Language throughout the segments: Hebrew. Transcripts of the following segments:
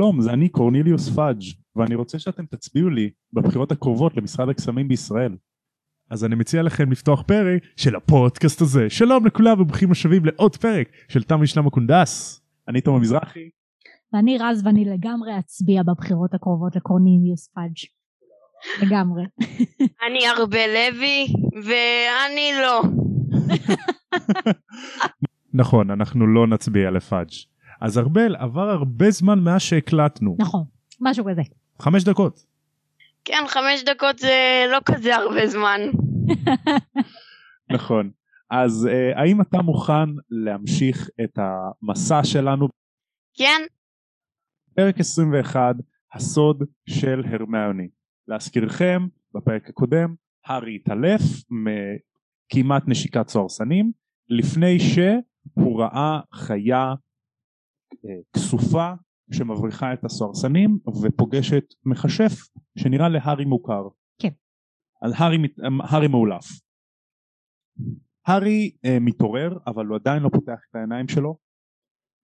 שלום, זה אני קורניליוס פאג' ואני רוצה שאתם תצביעו לי בבחירות הקרובות למשרד הקסמים בישראל. אז אני מציע לכם לפתוח פרק של הפודקאסט הזה. שלום לכולם וברוכים השבים לעוד פרק של תם ונשלם הקונדס. אני תום המזרחי. ואני רז ואני לגמרי אצביע בבחירות הקרובות לקורניליוס פאג'. לגמרי. אני ארבל לוי, ואני לא. נכון, אנחנו לא נצביע לפאג'. אז ארבל, עבר הרבה זמן מאז שהקלטנו. נכון, משהו כזה. חמש דקות. כן, חמש דקות זה לא כזה הרבה זמן. נכון. אז אה, האם אתה מוכן להמשיך את המסע שלנו? כן, פרק 21, הסוד של הרמיוני. להזכירכם, בפרק הקודם, הארי התעלף מכמעט נשיקת סוהרסנים, לפני שהוא ראה חיה כסופה שמבריחה את הסוהרסנים ופוגשת מכשף שנראה להארי מוכר. כן. על הארי, מת- הארי מאולף. הארי אה, מתעורר אבל הוא עדיין לא פותח את העיניים שלו.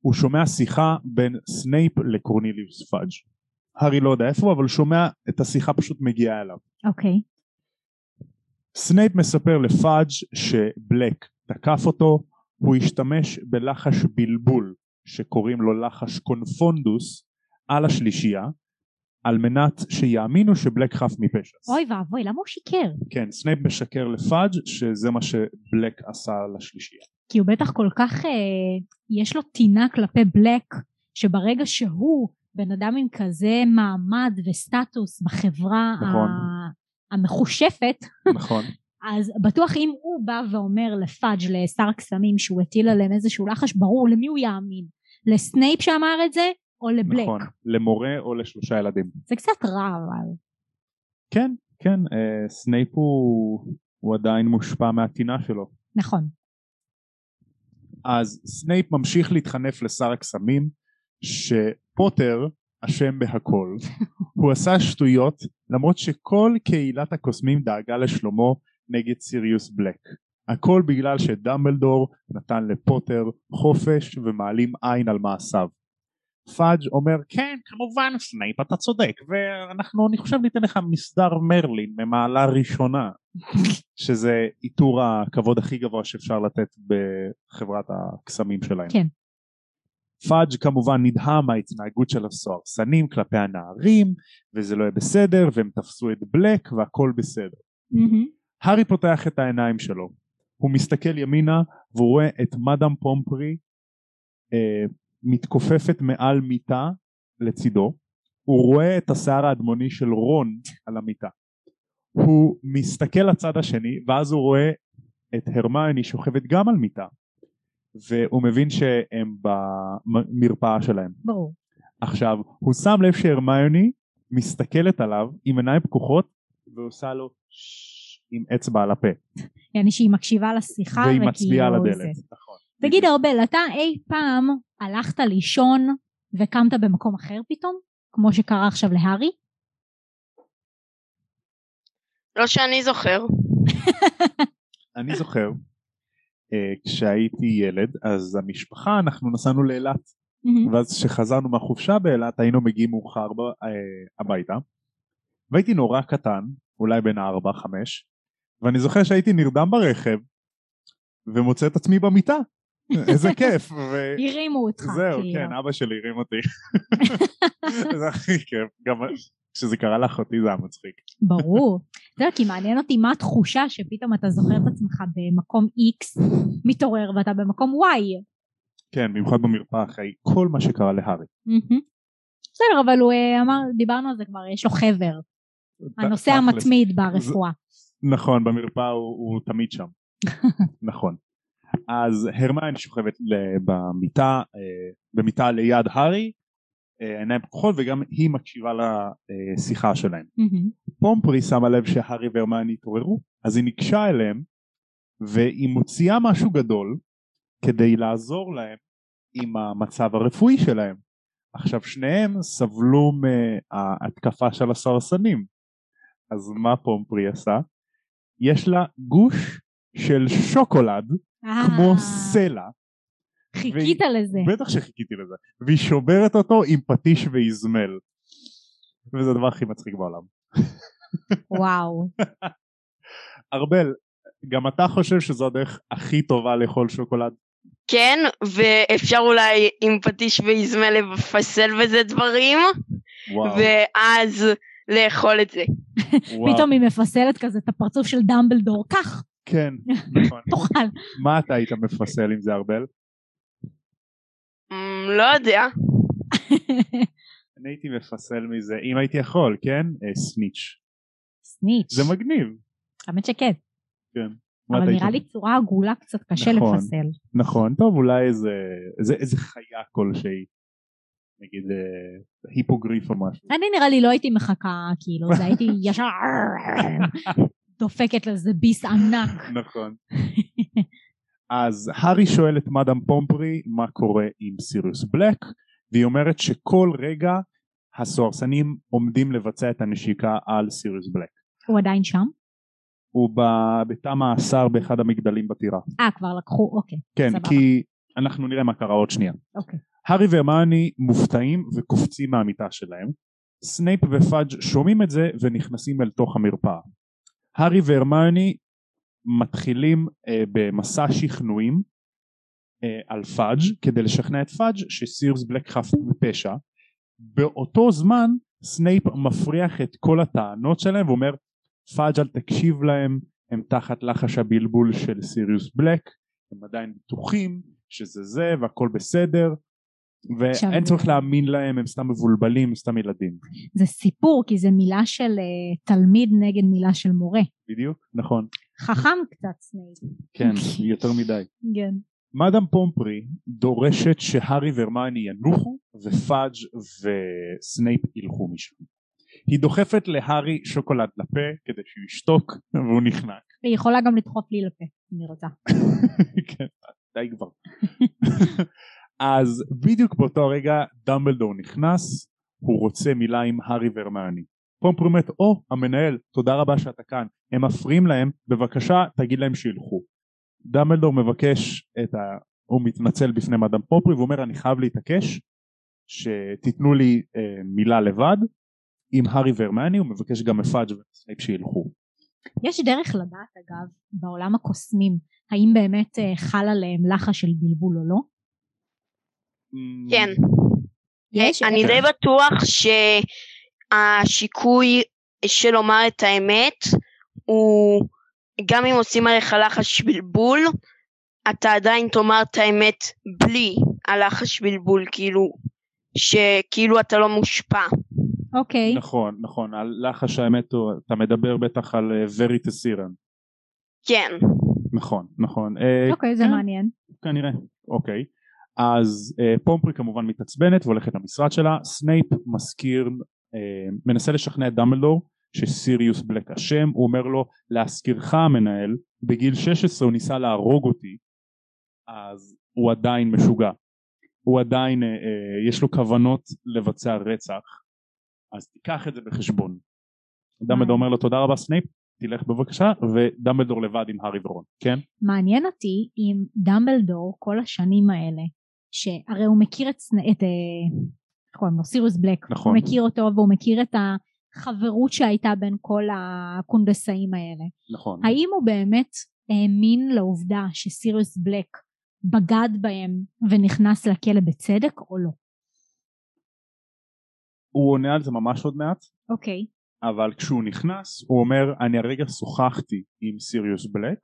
הוא שומע שיחה בין סנייפ לקורניליוס פאג'. הארי לא יודע איפה הוא אבל הוא שומע את השיחה פשוט מגיעה אליו. אוקיי. סנייפ מספר לפאג' שבלק תקף אותו, הוא השתמש בלחש בלבול שקוראים לו לחש קונפונדוס על השלישייה על מנת שיאמינו שבלק חף מפשע. אוי ואבוי, למה הוא שיקר? כן, סנייפ משקר לפאג' שזה מה שבלק עשה לשלישייה. כי הוא בטח כל כך, אה, יש לו טינה כלפי בלק, שברגע שהוא בן אדם עם כזה מעמד וסטטוס בחברה נכון. המחושפת, נכון, אז בטוח אם הוא בא ואומר לפאג' לשר הקסמים שהוא הטיל עליהם איזשהו לחש, ברור למי הוא יאמין. לסנייפ שאמר את זה, או לבלק. נכון, למורה או לשלושה ילדים. זה קצת רע אבל. כן, כן, אה, סנייפ הוא, הוא עדיין מושפע מהטינה שלו. נכון. אז סנייפ ממשיך להתחנף לשר הקסמים שפוטר אשם בהכל הוא עשה שטויות למרות שכל קהילת הקוסמים דאגה לשלומו נגד סיריוס בלק הכל בגלל שדמבלדור נתן לפוטר חופש ומעלים עין על מעשיו פאג' אומר כן כמובן סנייפ אתה צודק ואנחנו אני חושב ניתן לך מסדר מרלין ממעלה ראשונה שזה עיטור הכבוד הכי גבוה שאפשר לתת בחברת הקסמים שלהם. כן. פאג' כמובן נדהם מההתנהגות של הסוהרסנים כלפי הנערים וזה לא יהיה בסדר והם תפסו את בלק והכל בסדר. מהמם. הארי פותח את העיניים שלו הוא מסתכל ימינה והוא רואה את מאדם פומפרי אה, מתכופפת מעל מיטה לצידו. הוא רואה את השיער האדמוני של רון על המיטה. הוא מסתכל לצד השני ואז הוא רואה את הרמיוני שוכבת גם על מיטה. והוא מבין שהם במרפאה שלהם. ברור. עכשיו הוא שם לב שהרמיוני מסתכלת עליו עם עיניים פקוחות ועושה לו "ששש" עם אצבע על הפה יעני שהיא מקשיבה לשיחה והיא מצביעה על. הדלת. נכון. תגיד ארבל, אתה אי פעם הלכת לישון וקמת במקום אחר פתאום? כמו שקרה עכשיו להארי? לא שאני זוכר. אני זוכר אה, כשהייתי ילד אז המשפחה אנחנו נסענו לאילת. ואז כשחזרנו מהחופשה באילת היינו מגיעים מאוחר אה, הביתה והייתי נורא קטן אולי בן ארבע חמש ואני זוכר שהייתי נרדם ברכב ומוצא את עצמי במיטה איזה כיף ו... הרימו אותך. זהו כאילו. כן אבא שלי הרים אותי זה הכי כיף גם כשזה קרה לאחותי זה היה מצחיק ברור. יודע, כי מעניין אותי מה התחושה שפתאום אתה זוכר את עצמך במקום X, מתעורר ואתה במקום Y. כן במיוחד במרפאה אחרי כל מה שקרה להארי. בסדר, אבל הוא אה, אמר, דיברנו על זה כבר, יש לו חבר. הנושא. המתמיד ברפואה. נכון במרפאה הוא, הוא תמיד שם. נכון. אז הרמיוני שוכבת במיטה אה, במיטה ליד הארי אה, עיניים פקוחות וגם היא מקשיבה לשיחה שלהם. מהמם. פומפרי שמה לב שהארי והרמיוני התעוררו אז היא ניגשה אליהם והיא מוציאה משהו גדול כדי לעזור להם עם המצב הרפואי שלהם. עכשיו שניהם סבלו מההתקפה של הסרסנים. אז מה פומפרי עשה? יש לה גוש של שוקולד אה, כמו סלע חיכית לזה. בטח שחיכיתי לזה. והיא שוברת אותו עם פטיש ואיזמל. וזה הדבר הכי מצחיק בעולם. וואו. ארבל, גם אתה חושב שזו הדרך הכי טובה לאכול שוקולד? כן, ואפשר אולי עם פטיש ואיזמל לפסל בזה דברים, וואו, ואז לאכול את זה. פתאום היא מפסלת כזה את הפרצוף של דמבלדור. קח, כן, נכון. תאכל. מה אתה היית מפסל עם זה ארבל? אמ, לא יודע. אני הייתי מפסל מזה, אם הייתי יכול, כן? אה, סניץ'. סניץ'. זה מגניב. האמת שכן. כן. אבל נראה לי צורה עגולה קצת קשה נכון. לפסל. נכון, טוב, אולי איזה חיה כלשהי. נגיד אה, היפוגריף או משהו. אני נראה לי לא הייתי מחכה, כאילו, זה הייתי ישר דופקת לזה ביס ענק. נכון. אז הארי שואל את מאדם פומפרי מה קורה עם סיריוס בלק, והיא אומרת שכל רגע הסוהרסנים עומדים לבצע את הנשיקה על סיריוס בלק. הוא עדיין שם? הוא בתא מאסר באחד המגדלים בטירה. אה, כבר לקחו, אוקיי. כן, סבבה. כי אנחנו נראה מה קרה עוד שנייה. אוקיי. הארי והרמני מופתעים וקופצים מהמיטה שלהם. סנייפ ופאג' שומעים את זה ונכנסים אל תוך המרפאה. הארי והרמיוני מתחילים אה, במסע שכנועים אה, על פאג' כדי לשכנע את פאג' שסיריוס בלק חף מפשע. באותו זמן סנייפ מפריך את כל הטענות שלהם ואומר פאג' אל תקשיב להם הם תחת לחש הבלבול של סיריוס בלק הם עדיין בטוחים שזה זה והכל בסדר ואין צורך להאמין להם הם סתם מבולבלים סתם ילדים זה סיפור, כי זה מילה של אה, תלמיד נגד מילה של מורה. בדיוק נכון חכם קצת סנייפ. כן יותר מדי כן. מדאם פומפרי דורשת שהארי והרמיוני ינוחו ופאג' וסנייפ ילכו משם היא דוחפת להארי שוקולד לפה כדי שהוא ישתוק והוא נחנק והיא יכולה גם לדחוף לי לפה, אם היא רוצה. כן, די כבר. אז בדיוק באותו רגע דמבלדור נכנס, הוא רוצה מילה עם הארי והרמיוני. פומפרי אומרת, או המנהל, תודה רבה שאתה כאן, הם מפריעים להם, בבקשה תגיד להם שילכו. דמבלדור מבקש את ה... הוא מתנצל בפני מאדם פומפרי ואומר אני חייב להתעקש שתיתנו לי אה, מילה לבד עם הארי והרמיוני, הוא מבקש גם מפאג' וסנייפ שילכו. יש דרך לדעת, אגב, בעולם הקוסמים, האם באמת אה, חל עליהם לחש של בלבול או לא? כן. יש? אני די בטוח שהשיקוי של לומר את האמת הוא גם אם עושים עליך לחש בלבול אתה עדיין תאמר את האמת בלי הלחש בלבול כאילו שכאילו אתה לא מושפע אוקיי. נכון, נכון, על לחש האמת הוא- אתה מדבר בטח על וריטסרום. כן נכון, נכון. אה, אוקיי, זה כן, מעניין. כנראה, אוקיי. אז אה, פומפרי כמובן מתעצבנת והולכת למשרד שלה, סנייפ מזכיר, אה, מנסה לשכנע את דמבלדור שסיריוס בלק אשם, הוא אומר לו להזכירך המנהל, בגיל 16 הוא ניסה להרוג אותי, אז הוא עדיין משוגע. הוא עדיין, אה, אה, יש לו כוונות לבצע רצח, אז תיקח את זה בחשבון. דמבלדור אומר לו תודה רבה סנייפ, תלך בבקשה, ודמבלדור לבד עם הארי ורון, כן? מעניין אותי אם דמבלדור כל השנים האלה, שהרי הוא מכיר את. את אה, איך קוראים לו? סיריוס בלק, נכון. הוא מכיר אותו והוא מכיר את החברות שהייתה בין כל הקונדסאים האלה. נכון. האם הוא באמת האמין לעובדה שסיריוס בלק בגד בהם ונכנס לכלא בצדק או לא? הוא עונה על זה ממש עוד מעט, אוקיי. אבל כשהוא נכנס הוא אומר אני הרגע שוחחתי עם סיריוס בלק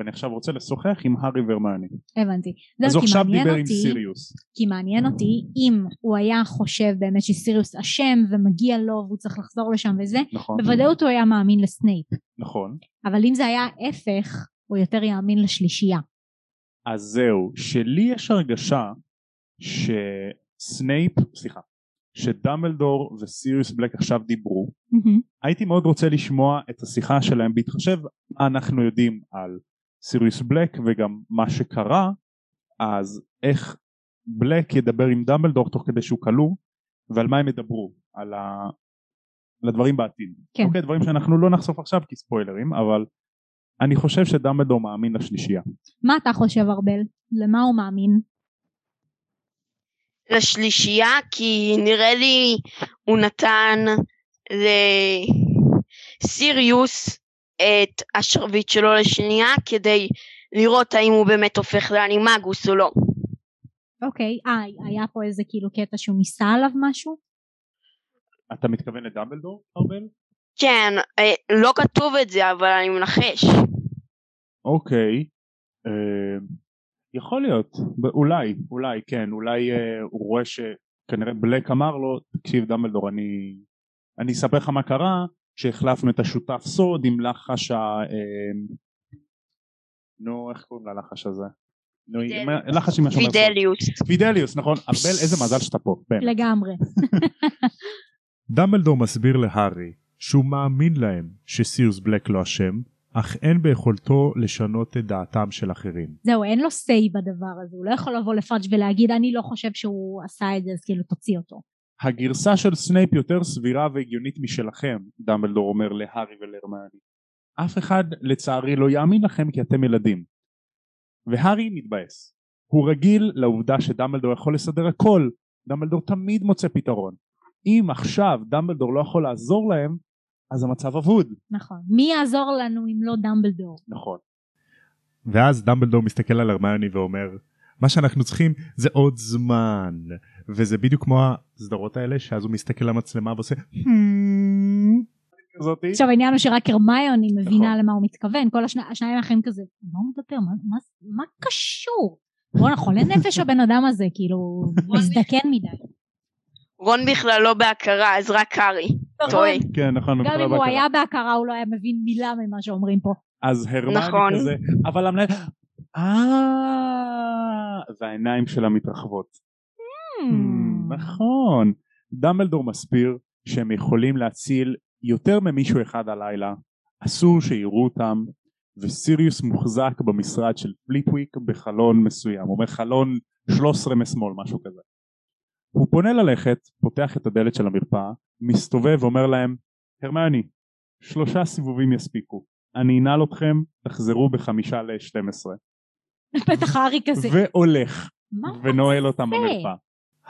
ואני עכשיו רוצה לשוחח עם הארי ורמני. הבנתי. אז הוא עכשיו דיבר עם אותי- סיריוס. כי מעניין אותי אם הוא היה חושב באמת שסיריוס אשם ומגיע לו והוא צריך לחזור לשם וזה, נכון. בוודאות הוא היה מאמין לסנייפ. נכון. אבל אם זה היה ההפך, הוא יותר יאמין לשלישייה. אז זהו, שלי יש הרגשה שסנייפ, סליחה, שדמבלדור וסיריוס בלק עכשיו דיברו, מהמם. הייתי מאוד רוצה לשמוע את השיחה שלהם בהתחשב, אנחנו יודעים על סיריוס בלק וגם מה שקרה, אז איך בלק ידבר עם דמבלדור תוך כדי שהוא כלוא, ועל מה הם ידברו, על, ה... על הדברים בעתיד. כן. אוקיי, דברים שאנחנו לא נחשוף עכשיו כי ספוילרים, אבל אני חושב שדמבלדור מאמין לשלישייה. מה אתה חושב ארבל? למה הוא מאמין? לשלישייה, כי נראה לי הוא נתן לסיריוס את השרביט שלו לשנייה כדי לראות האם הוא באמת הופך לאנימגוס או לא. אוקיי, אה, היה פה איזה כאילו קטע שהוא ניסה עליו משהו? אתה מתכוון לדמבלדור, ארבל? כן, אה, לא כתוב את זה, אבל אני מנחש. אוקיי. אה, יכול להיות, אולי, אולי, כן, אולי אה, הוא רואה שכנראה בלק אמר לו, תקשיב דמבלדור, אני, אני אספר לך מה קרה, שהחלפנו את השותף סוד עם לחש ה... אה, נו, איך קוראים ללחש הזה? לחש עם השומר סוד. פידליוס. פידליוס, נכון, ארבל, איזה מזל שאתה פה. לגמרי. דמבלדור מסביר להארי שהוא מאמין להם שסיריוס בלק לא אשם, אך אין ביכולתו לשנות את דעתם של אחרים. זהו, אין לו say בדבר הזה, הוא לא יכול לבוא לפאג' ולהגיד אני לא חושב שהוא עשה את זה אז כאילו תוציא אותו. הגרסה של סנייפ יותר סבירה והגיונית משלכם, דמבלדור אומר להארי ולהרמיוני. אף אחד לצערי לא יאמין לכם כי אתם ילדים. והארי מתבאס. הוא רגיל לעובדה שדמבלדור יכול לסדר הכל, דמבלדור תמיד מוצא פתרון. אם עכשיו דמבלדור לא יכול לעזור להם, אז המצב אבוד. נכון. מי יעזור לנו אם לא דמבלדור? נכון. ואז דמבלדור מסתכל על הרמיוני ואומר מה שאנחנו צריכים זה עוד זמן וזה בדיוק כמו הסדרות האלה שאז הוא מסתכל למצלמה ועושה "Hmm." כזאתי. עכשיו העניין הוא שרק הרמיוני מבינה נכון. למה הוא מתכוון, כל השני- השניים האחרים כזה, מה הוא מדבר? מה- מה- מה קשור? בואנה חולה נפש הבן אדם הזה, כאילו, הוא מזדקן מדי. רון בכלל לא בהכרה, אז רק הארי. טועה. כן נכון. גם בכלל אם הוא. היה בהכרה הוא לא היה מבין מילה ממה שאומרים פה. אז הרמני נכון. כזה, אבל המנהל, אה, והעיניים שלה מתרחבות. Hmm. נכון. דמבלדור מסביר שהם יכולים להציל יותר ממישהו אחד הלילה, אסור שיראו אותם, וסיריוס מוחזק במשרד של פליטוויק בחלון מסוים, הוא אומר חלון 13 משמאל, משהו כזה. הוא פונה ללכת, פותח את הדלת של המרפאה, מסתובב ואומר להם, הרמני, שלושה סיבובים יספיקו, אני אנעל אתכם, תחזרו בחמישה ל-12, בטח הארי כזה. והולך, מה ונועל אותם? במרפאה.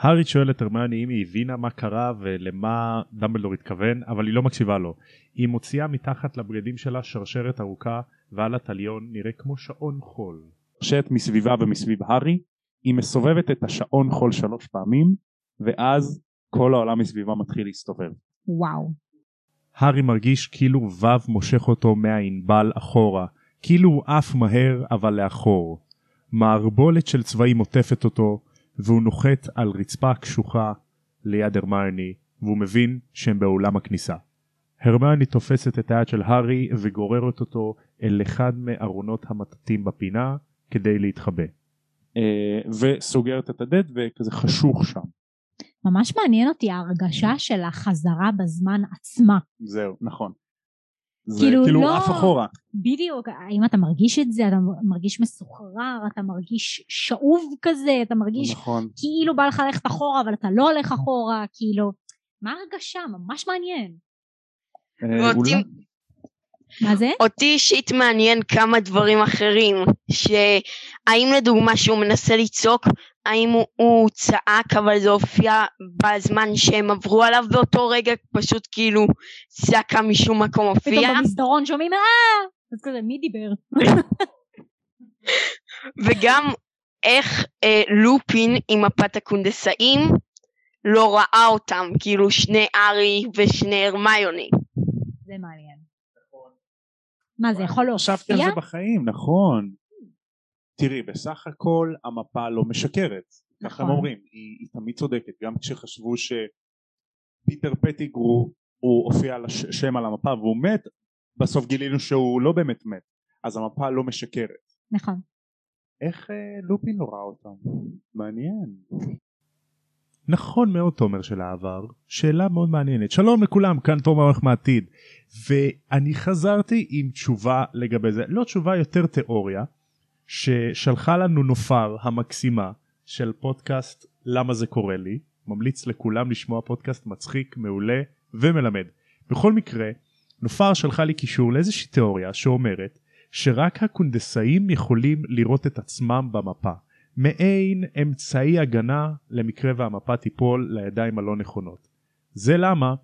הארי שואל את הרמיוני אם היא הבינה מה קרה ולמה דמבלדור התכוון אבל היא לא מקשיבה לו. היא מוציאה מתחת לבגדים שלה שרשרת ארוכה ועל הטליון נראה כמו שעון חול. שט מסביבה ומסביב הארי, היא מסובבת את השעון חול שלוש פעמים, ואז כל העולם מסביבה מתחיל להסתובב. וואו. הארי מרגיש כאילו וו מושך אותו מהענבל אחורה, כאילו הוא עף מהר אבל לאחור. מערבולת של צבעים עוטפת אותו, והוא נוחת על רצפה קשוחה ליד הרמיוני, והוא מבין שהם באולם הכניסה. הרמיוני תופסת את היד של הארי וגוררת אותו אל אחד מארונות המטאטים בפינה כדי להתחבא. אה, וסוגרת את הדלת וכזה חשוך שם. ממש מעניין אותי ההרגשה של החזרה בזמן עצמה. זהו, נכון. זה כאילו, כאילו לא- עף אחורה. בדיוק, האם אתה מרגיש את זה, אתה מרגיש מסוחרר, אתה מרגיש שאוב כזה, אתה מרגיש נכון. כאילו בא לך ללכת אחורה אבל אתה לא הולך אחורה, כאילו, מה ההרגשה? ממש מעניין. אה, ואותי- מה זה? אותי אישית מעניין כמה דברים אחרים, שהאם לדוגמה שהוא מנסה לצעוק, האם הוא, הוא צעק אבל זה הופיע בזמן שהם עברו עליו באותו רגע, פשוט כאילו צעקה משום מקום פתאום הופיע, במסדרון שומעים אה! אז כזה מי דיבר? וגם איך אה, לופין עם מפת הקונדסאים לא ראה אותם, כאילו שני ארי ושני הרמיוני. זה מעניין. מה זה יכול חשבתי על להופיע? זה בחיים, נכון. תראי, בסך הכל המפה לא משקרת. ככה נכון. הם אומרים, היא, היא תמיד צודקת. גם כשחשבו שפיטר פטיגרו הוא הופיע על השם על המפה והוא מת, בסוף גילינו שהוא לא באמת מת. אז המפה לא משקרת. נכון. איך אה, לופין לא ראה אותם? מעניין. נכון מאוד תומר של העבר, שאלה מאוד מעניינת. שלום לכולם, כאן תומר עורך מהעתיד. ואני חזרתי עם תשובה לגבי זה, לא תשובה יותר תיאוריה, ששלחה לנו נופר המקסימה של פודקאסט למה זה קורה לי. ממליץ לכולם לשמוע פודקאסט מצחיק, מעולה ומלמד. בכל מקרה, נופר שלחה לי קישור לאיזושהי תיאוריה שאומרת שרק הקונדסאים יכולים לראות את עצמם במפה. מעין אמצעי הגנה למקרה והמפה תיפול לידיים הלא נכונות. זה למה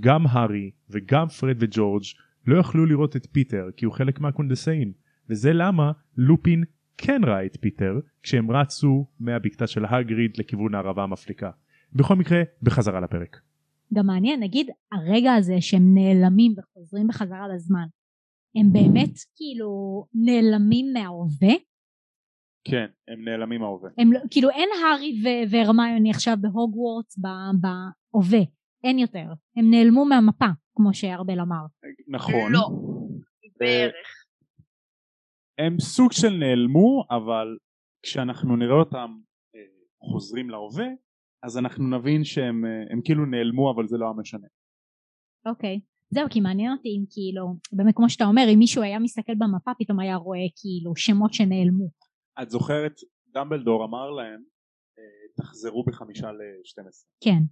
גם הארי וגם פרד וג'ורג' לא יכלו לראות את פיטר כי הוא חלק מהקונדסאים וזה למה לופין כן ראה את פיטר כשהם רצו מהבקתה של הגריד לכיוון הערבה המפליקה. בכל מקרה בחזרה לפרק. גם מעניין, נגיד הרגע הזה שהם נעלמים וחוזרים בחזרה לזמן, הם באמת כאילו נעלמים מההווה? כן, הם נעלמים מההווה. הם לא, כאילו אין הארי ו- והרמיוני עכשיו בהוגוורטס בהווה, אין יותר. הם נעלמו מהמפה, כמו שארבל אמר. נכון. לא. בערך. הם סוג של נעלמו, אבל כשאנחנו נראה אותם אה, חוזרים להווה, אז אנחנו נבין שהם אה, הם כאילו נעלמו, אבל זה לא היה משנה. אוקיי. זהו, כי מעניין אותי אם כאילו, באמת כמו שאתה אומר, אם מישהו היה מסתכל במפה, פתאום היה רואה כאילו שמות שנעלמו. את זוכרת, דמבלדור אמר להם, אה, תחזרו בחמישה ל-12. כן.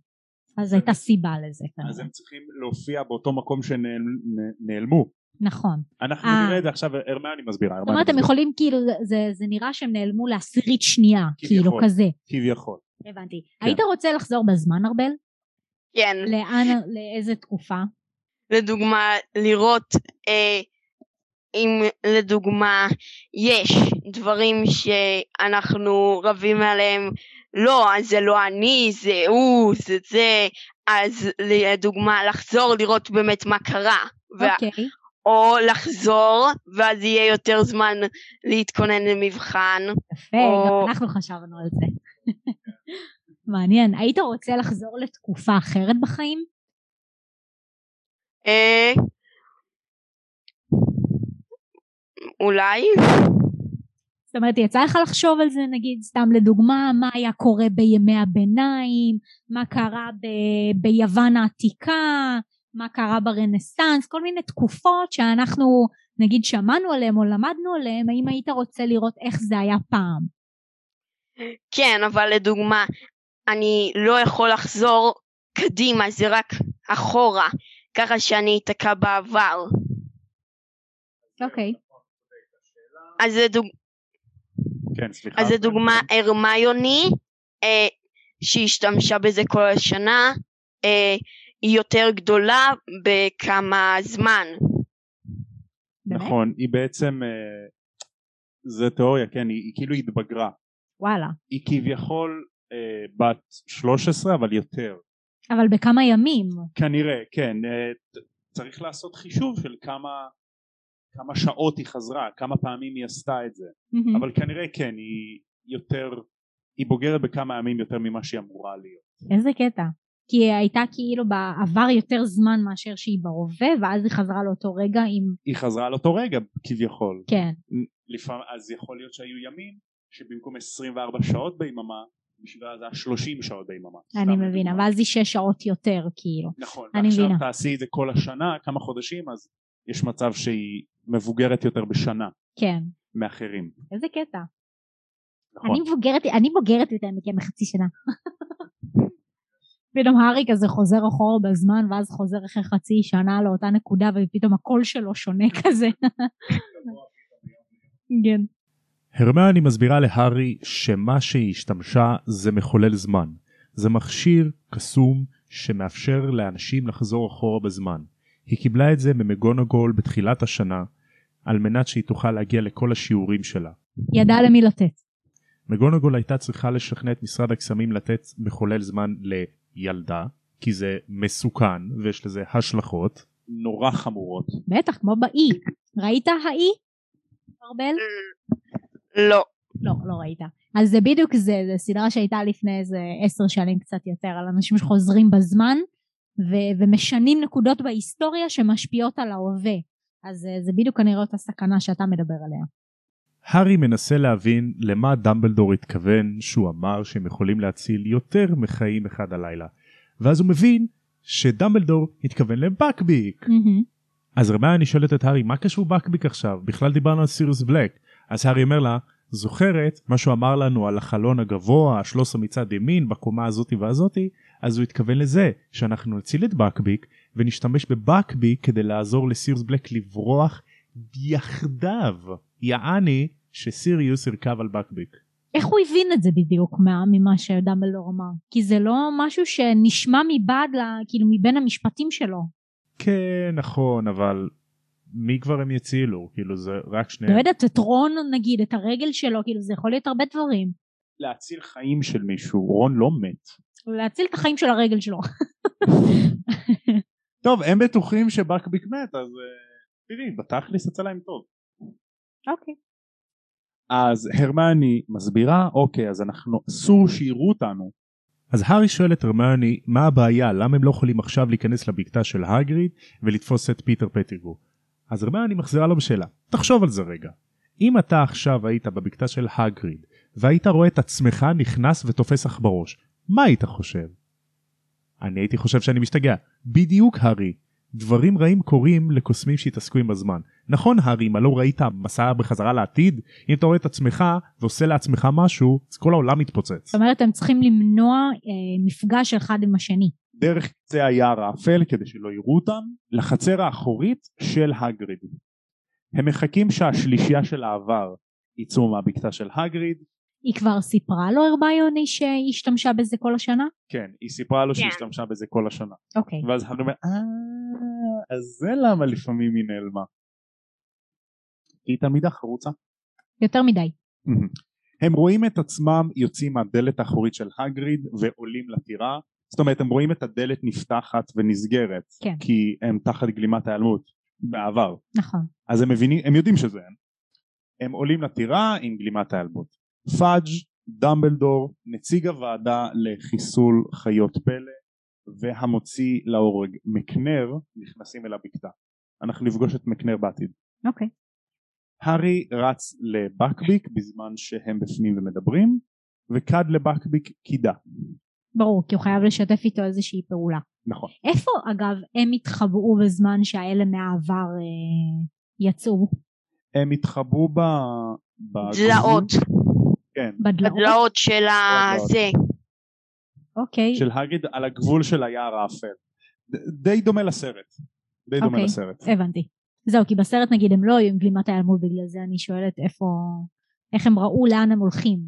אז הייתה סיבה לזה אז. הם צריכים להופיע באותו מקום שנעלמו. נכון. אנחנו אה. נראה את זה עכשיו, הרמני מסבירה. זאת אומרת, הם יכולים כאילו, זה, זה נראה שהם נעלמו לעשירית שנייה, כאילו. כזה. כביכול. הבנתי. כן. היית רוצה לחזור בזמן, ארבל? כן. לאן, לאיזה תקופה? לדוגמה, לראות אה, אם לדוגמה יש דברים שאנחנו רבים עליהם, לא, אז זה לא אני, זה הוא, זה זה, אז לדוגמה לחזור לראות באמת מה קרה. אוקיי. או לחזור, ואז יהיה יותר זמן להתכונן למבחן. יפה, או- גם אנחנו חשבנו על זה. מעניין. היית רוצה לחזור לתקופה אחרת בחיים? אה, אולי? זאת אומרת, יצא לך לחשוב על זה, נגיד, סתם לדוגמה, מה היה קורה בימי הביניים, מה קרה ב- ביוון העתיקה, מה קרה ברנסאנס, כל מיני תקופות שאנחנו, נגיד, שמענו עליהן או למדנו עליהן, האם היית רוצה לראות איך זה היה פעם? כן, אבל לדוגמה, אני לא יכול לחזור קדימה, זה רק אחורה, ככה שאני אתקע בעבר. אוקיי. אז לדוג... כן, סליחה. אז לדוגמה הרמיוני, אה, שהשתמשה בזה כל השנה, אה, היא יותר גדולה בכמה זמן. באמת? נכון, היא בעצם, אה, זה תיאוריה, כן, היא, היא כאילו התבגרה. וואלה. היא כביכול אה, בת 13 אבל יותר. אבל בכמה ימים. כנראה, כן. אה, צריך לעשות חישוב של כמה, כמה שעות היא חזרה, כמה פעמים היא עשתה את זה. מהמם. אבל כנראה כן, היא יותר, היא בוגרת בכמה ימים יותר ממה שהיא אמורה להיות. איזה קטע. כי היא הייתה כאילו בעבר יותר זמן מאשר שהיא בהווה, ואז היא חזרה לאותו רגע עם... היא חזרה על אותו רגע כביכול. כן. לפעמים, אז יכול להיות שהיו ימים שבמקום 24 שעות ביממה, בשבילה זה היה 30 שעות ביממה. אני מבינה. ואז היא שש שעות יותר, כאילו. נכון, אני ועכשיו מבינה. תעשי את זה כל השנה, כמה חודשים, אז יש מצב שהיא מבוגרת יותר בשנה כן. מאחרים. איזה קטע. נכון. אני מבוגרת, אני בוגרת יותר מכם בחצי שנה. פתאום הארי כזה חוזר אחורה בזמן, ואז חוזר אחרי חצי שנה לאותה נקודה, ופתאום הקול שלו שונה כזה. כן. הרמני מסבירה להארי שמה שהיא השתמשה זה מחולל זמן. זה מכשיר קסום שמאפשר לאנשים לחזור אחורה בזמן. היא קיבלה את זה ממגונגול בתחילת השנה על מנת שהיא תוכל להגיע לכל השיעורים שלה. ידעה למי לתת. מגונגול הייתה צריכה לשכנע את משרד הקסמים לתת מחולל זמן לילדה כי זה מסוכן ויש לזה השלכות. נורא חמורות. בטח, כמו באי. ראית האי? ארבל? לא. לא, לא ראית. אז זה בדיוק זה, זה סדרה שהייתה לפני איזה עשר שנים קצת יותר, על אנשים שחוזרים בזמן ו- ומשנים נקודות בהיסטוריה שמשפיעות על ההווה. אז אה, זה בדיוק כנראה אותה סכנה שאתה מדבר עליה. הארי מנסה להבין למה דמבלדור התכוון שהוא אמר שהם יכולים להציל יותר מחיים אחד הלילה. ואז הוא מבין שדמבלדור התכוון לבקביק. מהמם. אז הרמני שואלת את הארי מה קשור בקביק עכשיו בכלל דיברנו על סיריוס בלק אז הארי אומר לה זוכרת מה שהוא אמר לנו על החלון הגבוה ה-13 מצד ימין בקומה הזאתי והזאתי אז הוא התכוון לזה שאנחנו נציל את בקביק ונשתמש בבקביק כדי לעזור לסיריוס בלק לברוח יחדיו יעני שסיריוס ירכב על בקביק. איך הוא הבין את זה בדיוק מה, ממה שדמבלדור אמר? כי זה לא משהו שנשמע מבעד, לה, כאילו מבין המשפטים שלו. כן נכון אבל מי כבר הם יצילו כאילו זה רק שני לא יודעת, את רון נגיד, את הרגל שלו, כאילו זה יכול להיות הרבה דברים. להציל חיים של מישהו רון לא מת להציל את החיים של הרגל שלו. טוב הם בטוחים שבקביק מת אז uh, תראי בתכלס יצא להם טוב אוקיי. אז הרמני מסבירה אוקיי אז אנחנו אסור שיראו אותנו אז הארי שואל את הרמיוני מה הבעיה למה הם לא יכולים עכשיו להיכנס לבקתה של הגריד ולתפוס את פיטר פטיגרו. אז הרמיוני מחזירה לו בשאלה תחשוב על זה רגע. אם אתה עכשיו היית בבקתה של הגריד והיית רואה את עצמך נכנס ותופס לך בראש מה היית חושב? אני הייתי חושב שאני משתגע. בדיוק הארי. דברים רעים קורים לקוסמים שהתעסקו עם הזמן. נכון הארי, מה לא ראית מסע בחזרה לעתיד? אם אתה רואה את עצמך ועושה לעצמך משהו, אז כל העולם מתפוצץ. זאת אומרת, הם צריכים למנוע אה, מפגש אחד עם השני. דרך קצה היער האפל כדי שלא יראו אותם לחצר האחורית של הגריד. הם מחכים שהשלישייה של העבר יצאו מהבקתה של הגריד היא כבר סיפרה לו הרמיוני שהיא השתמשה בזה כל השנה? כן היא סיפרה לו שהיא כן. השתמשה בזה כל השנה אוקיי. ואז הארי אומר אה אז זה למה לפעמים היא נעלמה היא תלמידה חרוצה יותר מדי. הם רואים את עצמם יוצאים מהדלת האחורית של הגריד ועולים לטירה זאת אומרת הם רואים את הדלת נפתחת ונסגרת כן. כי הם תחת גלימת ההיעלמות בעבר נכון. אז הם מבינים הם יודעים שזה הם הם עולים לטירה עם גלימת ההיעלמות פאג' דמבלדור נציג הוועדה לחיסול חיות פלא והמוציא להורג מקנר נכנסים אל הבקתה אנחנו נפגוש את מקנר בעתיד אוקיי. הארי רץ לבקביק בזמן שהם בפנים ומדברים וכד לבקביק קידה ברור, כי הוא חייב לשתף איתו איזושהי פעולה. נכון איפה אגב הם התחבאו בזמן שהאלה מהעבר אה, יצאו? הם התחבאו ב... בגבול- דלאות. כן בדלאות? הדלאות של הזה. אוקיי. של הגריד על הגבול של היער האפל די דומה לסרט די דומה אוקיי. לסרט הבנתי. זהו, כי בסרט נגיד הם לא היו עם גלימת ההיעלמות, בגלל זה אני שואלת איפה... איך הם ראו לאן הם הולכים.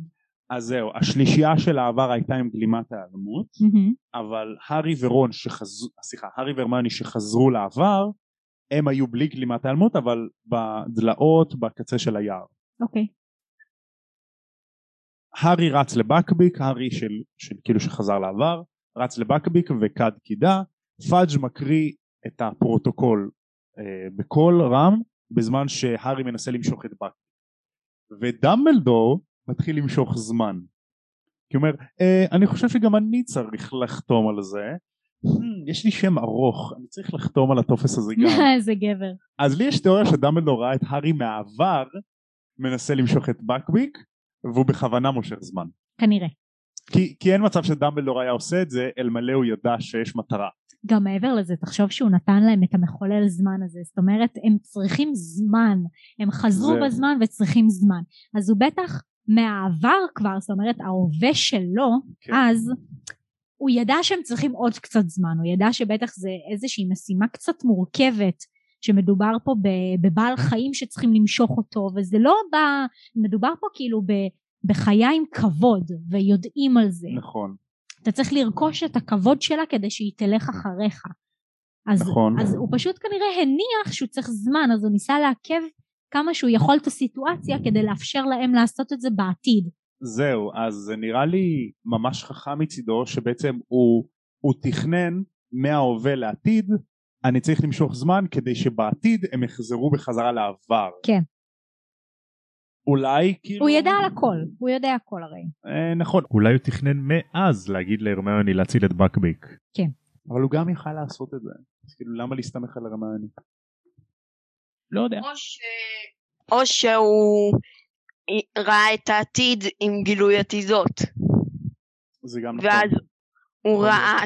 אז זהו השלישייה של העבר הייתה עם גלימת ההיעלמות. אבל הארי ורון שחזרו סליחה הארי והרמני שחזרו לעבר הם היו בלי גלימת ההיעלמות אבל בדלאות בקצה של היער אוקיי. הארי רץ לבקביק הארי של, של כאילו שחזר לעבר רץ לבקביק וקד קידה. פאג' מקריא את הפרוטוקול אה, בקול רם בזמן שהארי מנסה למשוך את בקביק ודמבלדור מתחיל למשוך זמן. כי הוא אומר אה, אני חושב שגם אני צריך לחתום על זה. הממ, יש לי שם ארוך אני צריך לחתום על הטופס הזה גם. איזה גבר. אז לי יש תיאוריה שדמבלדור ראה את הארי מהעבר מנסה למשוך את בקביק והוא בכוונה מושך זמן כנראה. כי, כי אין מצב שדמבלדור היה עושה את זה אלמלא הוא ידע שיש מטרה גם מעבר לזה, תחשוב שהוא נתן להם את המחולל זמן הזה. זאת אומרת, הם צריכים זמן. הם חזרו זהו. בזמן וצריכים זמן. אז הוא בטח מהעבר כבר, זאת אומרת, ההווה שלו, כן. אז הוא ידע שהם צריכים עוד קצת זמן. הוא ידע שבטח זה איזושהי משימה קצת מורכבת. שמדובר פה ב- בבעל חיים שצריכים למשוך אותו וזה לא בא, מדובר פה כאילו ב, בחיה עם כבוד ויודעים על זה. נכון אתה צריך לרכוש את הכבוד שלה כדי שהיא תלך אחריך. אז, נכון. אז הוא פשוט כנראה הניח שהוא צריך זמן, אז הוא ניסה לעכב כמה שהוא יכול את הסיטואציה כדי לאפשר להם לעשות את זה בעתיד. זהו אז זה נראה לי ממש חכם מצידו שבעצם הוא, הוא תכנן מההווה לעתיד אני צריך למשוך זמן כדי שבעתיד הם יחזרו בחזרה לעבר כן. אולי כאילו הוא ידע על הכל, הוא יודע הכל הרי. אה, נכון אולי הוא תכנן מאז להגיד להרמיוני להציל את בקביק. אבל הוא גם יכל לעשות את זה אז כאילו למה להסתמך על הרמני לא יודע או, ש... או שהוא ראה את העתיד עם גילוי עתידות. זה גם נכון ואז הוא ראה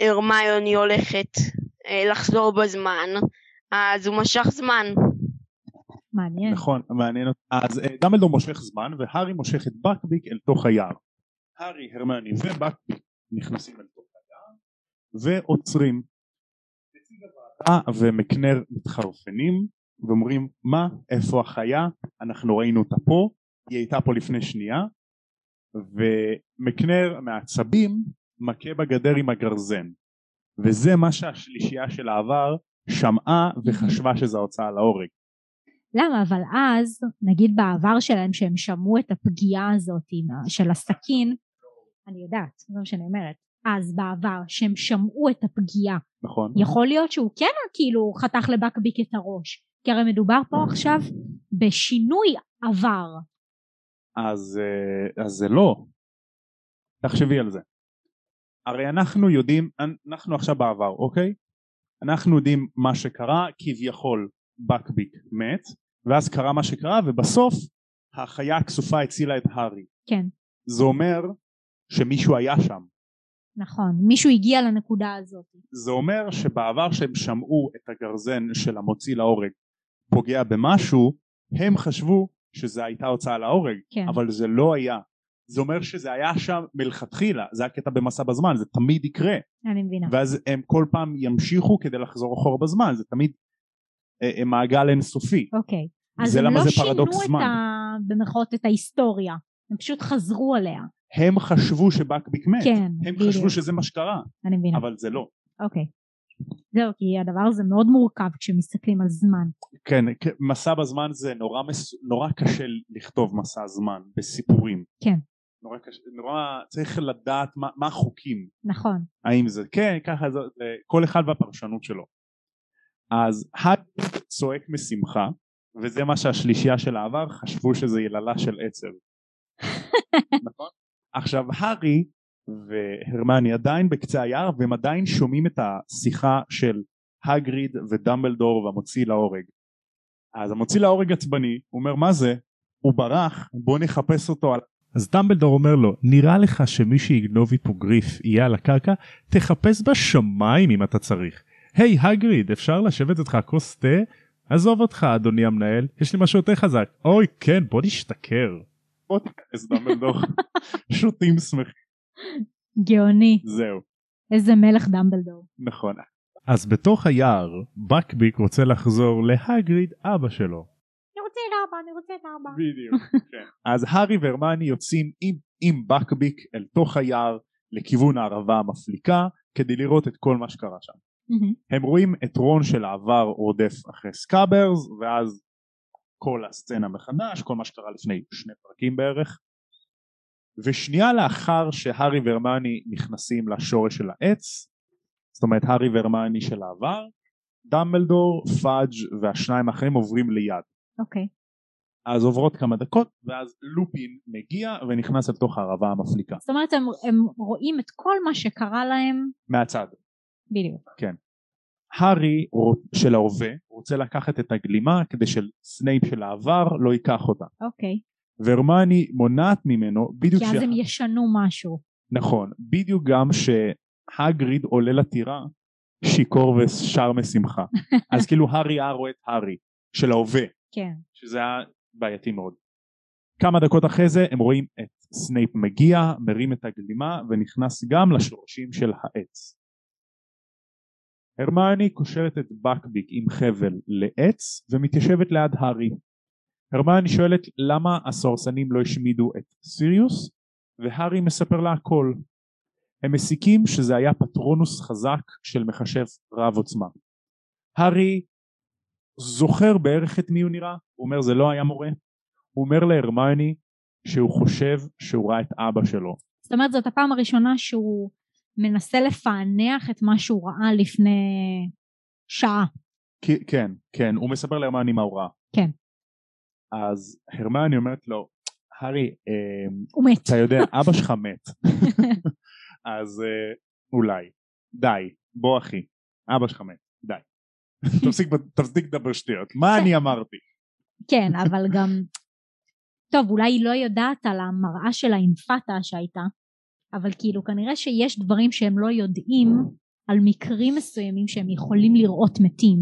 שהרמיוני הולכת לחזור בזמן, אז הוא משך זמן. מעניין. נכון מעניין. אז אה, דמבלדור מושך זמן והארי מושך את בקביק אל תוך היער. הארי הרמני ובקביק נכנסים אל תוך היער ועוצרים. נציג הוועדה ומקנר מתחרפנים ואומרים מה? איפה החיה? אנחנו ראינו אותה פה. היא הייתה פה לפני שנייה. ומקנר מעצבים מכה בגדר עם הגרזן וזה מה שהשלישייה של העבר שמעה וחשבה שזה ההוצאה להורג. למה? אבל אז, נגיד בעבר שלהם שהם שמעו את הפגיעה הזאת של הסכין, אני יודעת, זה מה שאני אומרת, אז בעבר שהם שמעו את הפגיעה, נכון? יכול להיות שהוא כן כאילו חתך לבקביק את הראש, כי הרי מדובר פה עכשיו בשינוי עבר. אז, אה, אז זה לא. תחשבי על זה. הרי אנחנו יודעים, אנחנו עכשיו בעבר, אוקיי? אנחנו יודעים מה שקרה, כביכול בקביק מת, ואז קרה מה שקרה, ובסוף החיה הכסופה הצילה את הארי. כן, זה אומר שמישהו היה שם. נכון, מישהו הגיע לנקודה הזאת. זה אומר שבעבר שהם שמעו את הגרזן של המוציא להורג פוגע במשהו, הם חשבו שזה הייתה הוצאה להורג, כן. אבל זה לא היה. זה אומר שזה היה שם מלכתחילה, זה הקטע במסע בזמן, זה תמיד יקרה, אני מבינה. ואז הם כל פעם ימשיכו כדי לחזור אחורה בזמן, זה תמיד אה, אה, מעגל אינסופי. אוקיי. אז זה למה לא זה שינו פרדוקס את זמן. ה... במרכאות את ההיסטוריה, הם פשוט חזרו עליה. הם חשבו שבקביק מת, כן, הם בדיוק. חשבו שזה מה שקרה, אני מבינה. אבל זה לא. אוקיי. זהו, כי הדבר הזה מאוד מורכב כשמסתכלים על זמן. כן, מסע בזמן זה נורא, מס... נורא קשה לכתוב מסע זמן בסיפורים. כן. נורא קשה, נורא צריך לדעת מה, מה החוקים, נכון. האם זה כן, ככה זה, כל אחד והפרשנות שלו. אז האגריד צועק משמחה, וזה מה שהשלישייה של העבר חשבו שזה יללה של עצב. נכון? עכשיו הארי והרמני עדיין בקצה היער והם עדיין שומעים את השיחה של הגריד ודמבלדור והמוציא להורג. אז המוציא להורג עצבני, הוא אומר מה זה? הוא ברח, בוא נחפש אותו על... אז דמבלדור אומר לו, נראה לך שמי שיגנוב היפוגריף יהיה על הקרקע? תחפש בשמיים אם אתה צריך. היי הגריד, אפשר לשבת איתך כוס תה? עזוב אותך אדוני המנהל, יש לי משהו יותר חזק. אוי כן, בוא נשתכר. בוא תיכנס דמבלדור. שותים שמחים, גאוני. זהו, איזה מלך דמבלדור. נכון. אז בתוך היער, בקביק רוצה לחזור להגריד אבא שלו. אבא, אני רוצה את אבא. בדיוק, כן. אז הארי והרמיוני יוצאים עם, עם בקביק אל תוך היער לכיוון הערבה המפליקה כדי לראות את כל מה שקרה שם. הם רואים את רון של העבר רודף אחרי סקאברס ואז כל הסצנה מחדש, כל מה שקרה לפני שני פרקים בערך. ושנייה לאחר שהארי והרמני נכנסים לשורש של העץ, זאת אומרת הארי והרמני של העבר, דמבלדור, פאג' והשניים האחרים עוברים ליד. אוקיי. אז עוברות כמה דקות ואז לופין מגיע ונכנס לתוך הערבה המפליקה זאת אומרת הם, הם רואים את כל מה שקרה להם מהצד. בדיוק. הארי של ההווה רוצה לקחת את הגלימה כדי שסנייפ של העבר לא ייקח אותה אוקיי. והרמיוני מונעת ממנו בדיוק כי אז הם ישנו משהו. נכון בדיוק גם שהגריד עולה לטירה שיכור ושר משמחה אז כאילו הארי היה רואה את הארי של ההווה כן. שזה היה בעייתי מאוד. כמה דקות אחרי זה הם רואים את סנייפ מגיע, מרים את הגלימה ונכנס גם לשורשים של העץ. הרמני קושרת את בקביק עם חבל לעץ ומתיישבת ליד הארי. הרמני שואלת למה הסוהרסנים לא השמידו את סיריוס והארי מספר לה הכל. הם מסיקים שזה היה פטרונוס חזק של מכשף רב עוצמה. הארי זוכר בערך את מי הוא נראה, הוא אומר זה לא היה מורה, הוא אומר להרמיוני שהוא חושב שהוא ראה את אבא שלו, זאת אומרת זאת הפעם הראשונה שהוא מנסה לפענח את מה שהוא ראה לפני שעה. כי- כן, כן, הוא מספר להרמיוני מה הוא ראה, כן. אז הרמיוני אומרת לו, הארי, אה, מת. אתה יודע, אבא שלך מת, אז אה, אולי, די, בוא אחי, אבא שלך מת, די, תפסיק תפסיק לדבר שטויות, מה אני אמרתי? כן, אבל גם... טוב, אולי היא לא יודעת על המראה של האינפתה שהייתה, אבל כאילו כנראה שיש דברים שהם לא יודעים על מקרים מסוימים שהם יכולים לראות מתים.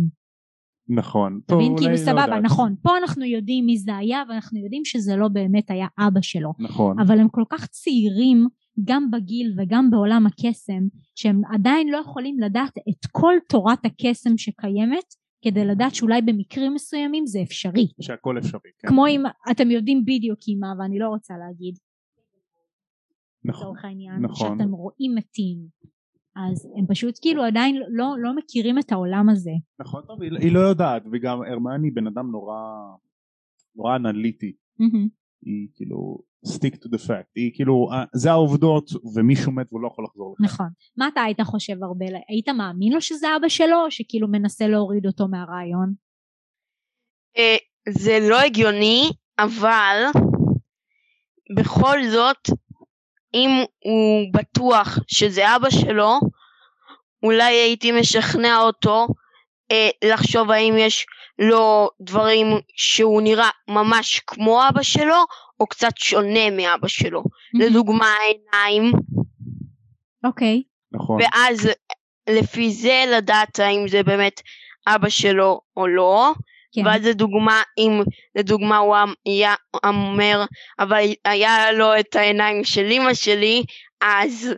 נכון, אתה מבין? כאילו לא סבבה, יודעת. נכון, פה אנחנו יודעים מי זה היה ואנחנו יודעים שזה לא באמת היה אבא שלו, נכון, אבל הם כל כך צעירים גם בגיל וגם בעולם הקסם שהם עדיין לא יכולים לדעת את כל תורת הקסם שקיימת כדי לדעת שאולי במקרים מסוימים זה אפשרי. שהכל אפשרי, כן. כמו אם אתם יודעים בדיוק עם מה ואני לא רוצה להגיד נכון, לצורך העניין נכון. שאתם רואים מתים אז הם פשוט כאילו עדיין לא, לא מכירים את העולם הזה נכון, טוב, היא, היא לא יודעת, וגם הרמני בן אדם נורא, נורא אנליטי, מהמם. היא כאילו stick to the fact, היא כאילו, אה, זה העובדות ומישהו מת והוא לא יכול לחזור לך. נכון. מה אתה היית חושב הרבה? היית מאמין לו שזה אבא שלו או שכאילו מנסה להוריד אותו מהרעיון? אה, זה לא הגיוני, אבל בכל זאת, אם הוא בטוח שזה אבא שלו, אולי הייתי משכנע אותו אה, לחשוב האם יש לו דברים שהוא נראה ממש כמו אבא שלו, או קצת שונה מאבא שלו. לדוגמה העיניים, אוקיי. נכון, ואז לפי זה לדעת האם זה באמת אבא שלו או לא. כן. ואז לדוגמה, אם לדוגמה הוא היה אומר, אבל היה לו את העיניים של אמא שלי, אז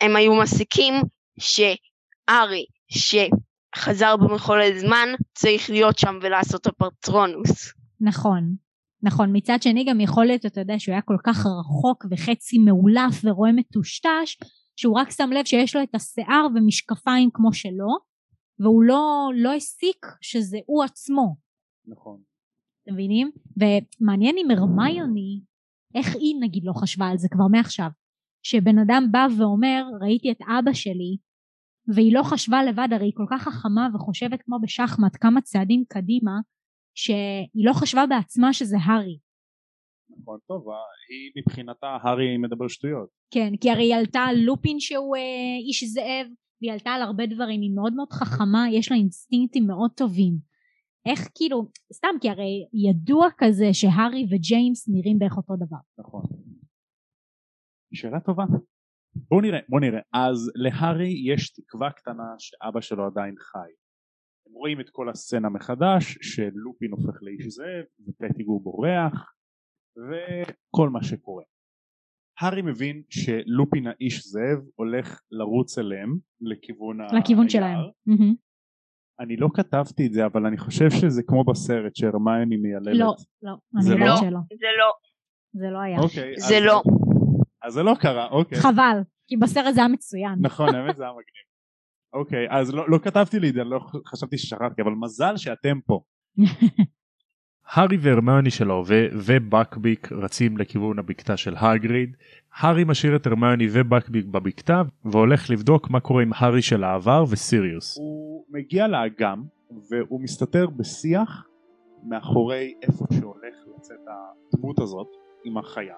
הם היו מסיקים שארי, שחזר במחולל זמן, צריך להיות שם ולעשות את הפטרונוס. נכון נכון מצד שני גם יכול להיות אתה יודע שהוא היה כל כך רחוק וחצי מאולף ורואה מטושטש שהוא רק שם לב שיש לו את השיער ומשקפיים כמו שלו והוא לא, לא הסיק שזה הוא עצמו נכון. אתם מבינים? ומעניין אם הרמיוני איך היא נגיד לא חשבה על זה כבר מעכשיו שבן אדם בא ואומר ראיתי את אבא שלי והיא לא חשבה לבד הרי היא כל כך חכמה וחושבת כמו בשחמט כמה צעדים קדימה שהיא לא חשבה בעצמה שזה הארי נכון, טוב, אה, היא מבחינתה הארי מדבר שטויות. כן כי הרי היא עלתה על לופין שהוא אה, איש זאב והיא עלתה על הרבה דברים היא מאוד מאוד חכמה יש לה אינסטינקטים מאוד טובים איך כאילו סתם כי הרי ידוע כזה שהארי וג'יימס נראים בערך אותו דבר נכון. שאלה טובה. בוא נראה, בוא נראה. אז להארי יש תקווה קטנה שאבא שלו עדיין חי. הם רואים את כל הסצנה מחדש, שלופין הופך לאיש זאב, ופטיגור בורח, וכל מה שקורה. הארי מבין שלופין האיש זאב הולך לרוץ אליהם לכיוון לכיוון היער. שלהם. אני לא כתבתי את זה אבל אני חושב שזה כמו בסרט שהרמיוני מייללת. לא לא זה אני לא? יודעת שלא זה לא, זה לא היה אוקיי, זה אז- לא. אז זה לא קרה, אוקיי. חבל כי בסרט זה היה מצוין נכון, האמת זה היה מגניב. אוקיי, אז לא, לא כתבתי לי את זה, לא חשבתי ששכחתי, אבל מזל שאתם פה. הארי והרמיוני של ההווה ובקביק רצים לכיוון הבקתה של הגריד. הארי משאיר את הרמיוני ובקביק בבקתה והולך לבדוק מה קורה עם הארי של העבר וסיריוס. הוא מגיע לאגם, והוא מסתתר בשיח מאחורי איפה שהולך לצאת הדמות הזאת עם החיה.